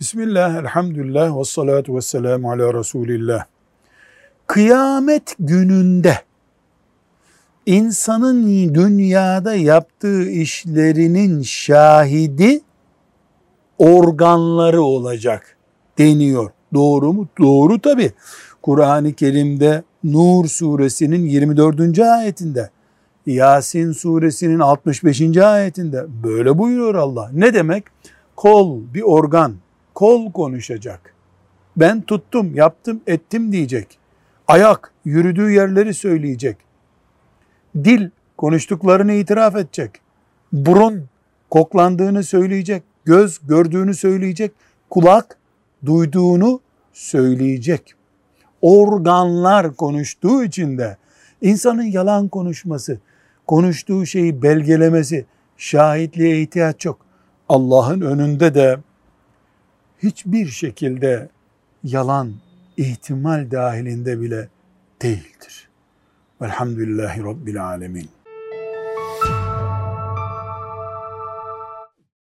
Bismillah, elhamdülillah ve salatu ve selamu ala Resulillah. Kıyamet gününde insanın dünyada yaptığı işlerinin şahidi organları olacak deniyor. Doğru mu? Doğru tabi. Kur'an-ı Kerim'de Nur suresinin 24. ayetinde, Yasin suresinin 65. ayetinde böyle buyuruyor Allah. Ne demek? Kol bir organ, kol konuşacak. Ben tuttum, yaptım, ettim diyecek. Ayak yürüdüğü yerleri söyleyecek. Dil konuştuklarını itiraf edecek. Burun koklandığını söyleyecek. Göz gördüğünü söyleyecek. Kulak duyduğunu söyleyecek. Organlar konuştuğu için de insanın yalan konuşması, konuştuğu şeyi belgelemesi, şahitliğe ihtiyaç yok. Allah'ın önünde de hiçbir şekilde yalan ihtimal dahilinde bile değildir. Velhamdülillahi Rabbil Alemin.